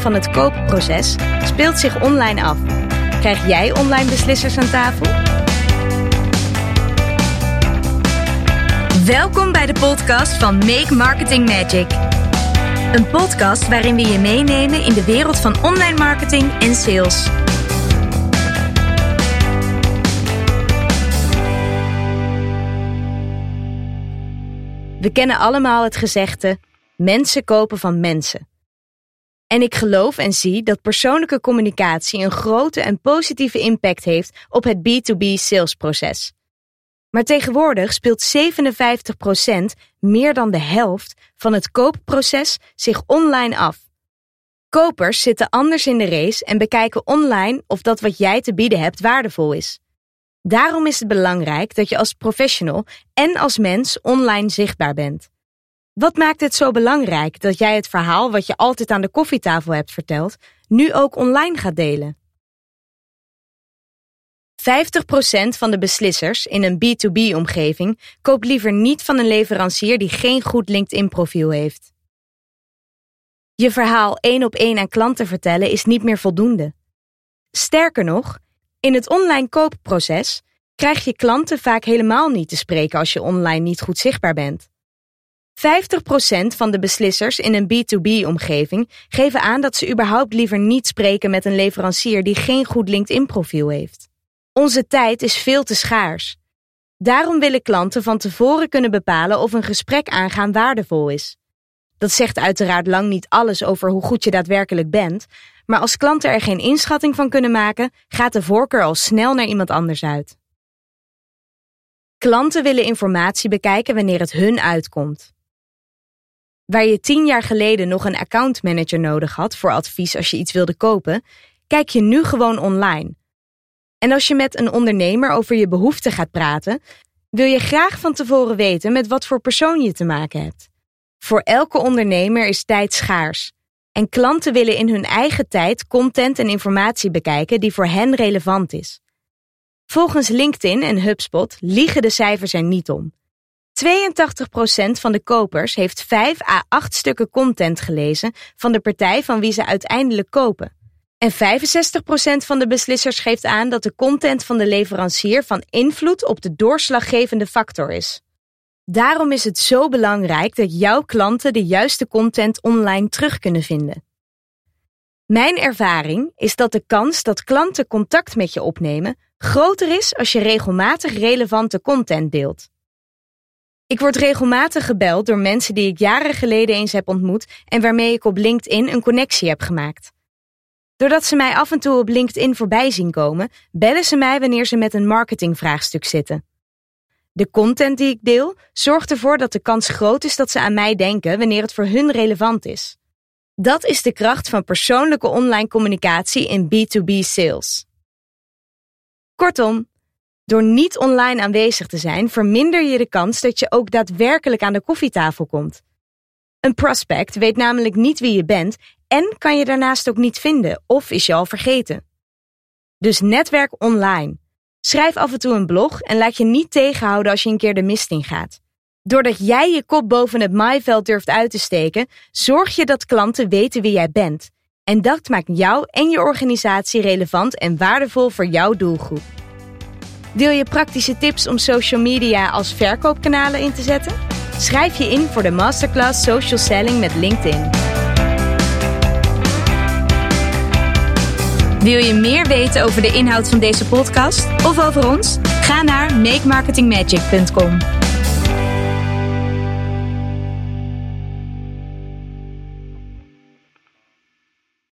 van het koopproces speelt zich online af. Krijg jij online beslissers aan tafel? Welkom bij de podcast van Make Marketing Magic. Een podcast waarin we je meenemen in de wereld van online marketing en sales. We kennen allemaal het gezegde: mensen kopen van mensen. En ik geloof en zie dat persoonlijke communicatie een grote en positieve impact heeft op het B2B salesproces. Maar tegenwoordig speelt 57% meer dan de helft van het koopproces zich online af. Kopers zitten anders in de race en bekijken online of dat wat jij te bieden hebt waardevol is. Daarom is het belangrijk dat je als professional en als mens online zichtbaar bent. Wat maakt het zo belangrijk dat jij het verhaal wat je altijd aan de koffietafel hebt verteld, nu ook online gaat delen? 50% van de beslissers in een B2B-omgeving koopt liever niet van een leverancier die geen goed LinkedIn-profiel heeft. Je verhaal één op één aan klanten vertellen is niet meer voldoende. Sterker nog, in het online koopproces krijg je klanten vaak helemaal niet te spreken als je online niet goed zichtbaar bent. 50% van de beslissers in een B2B-omgeving geven aan dat ze überhaupt liever niet spreken met een leverancier die geen goed LinkedIn-profiel heeft. Onze tijd is veel te schaars. Daarom willen klanten van tevoren kunnen bepalen of een gesprek aangaan waardevol is. Dat zegt uiteraard lang niet alles over hoe goed je daadwerkelijk bent, maar als klanten er geen inschatting van kunnen maken, gaat de voorkeur al snel naar iemand anders uit. Klanten willen informatie bekijken wanneer het hun uitkomt. Waar je tien jaar geleden nog een accountmanager nodig had voor advies als je iets wilde kopen, kijk je nu gewoon online. En als je met een ondernemer over je behoeften gaat praten, wil je graag van tevoren weten met wat voor persoon je te maken hebt. Voor elke ondernemer is tijd schaars. En klanten willen in hun eigen tijd content en informatie bekijken die voor hen relevant is. Volgens LinkedIn en HubSpot liegen de cijfers er niet om. 82% van de kopers heeft 5 à 8 stukken content gelezen van de partij van wie ze uiteindelijk kopen. En 65% van de beslissers geeft aan dat de content van de leverancier van invloed op de doorslaggevende factor is. Daarom is het zo belangrijk dat jouw klanten de juiste content online terug kunnen vinden. Mijn ervaring is dat de kans dat klanten contact met je opnemen groter is als je regelmatig relevante content deelt. Ik word regelmatig gebeld door mensen die ik jaren geleden eens heb ontmoet en waarmee ik op LinkedIn een connectie heb gemaakt. Doordat ze mij af en toe op LinkedIn voorbij zien komen, bellen ze mij wanneer ze met een marketingvraagstuk zitten. De content die ik deel zorgt ervoor dat de kans groot is dat ze aan mij denken wanneer het voor hun relevant is. Dat is de kracht van persoonlijke online communicatie in B2B sales. Kortom, door niet online aanwezig te zijn, verminder je de kans dat je ook daadwerkelijk aan de koffietafel komt. Een prospect weet namelijk niet wie je bent en kan je daarnaast ook niet vinden of is je al vergeten. Dus netwerk online. Schrijf af en toe een blog en laat je niet tegenhouden als je een keer de mist in gaat. Doordat jij je kop boven het maaiveld durft uit te steken, zorg je dat klanten weten wie jij bent. En dat maakt jou en je organisatie relevant en waardevol voor jouw doelgroep. Wil je praktische tips om social media als verkoopkanalen in te zetten? Schrijf je in voor de Masterclass Social Selling met LinkedIn. Wil je meer weten over de inhoud van deze podcast of over ons? Ga naar makemarketingmagic.com.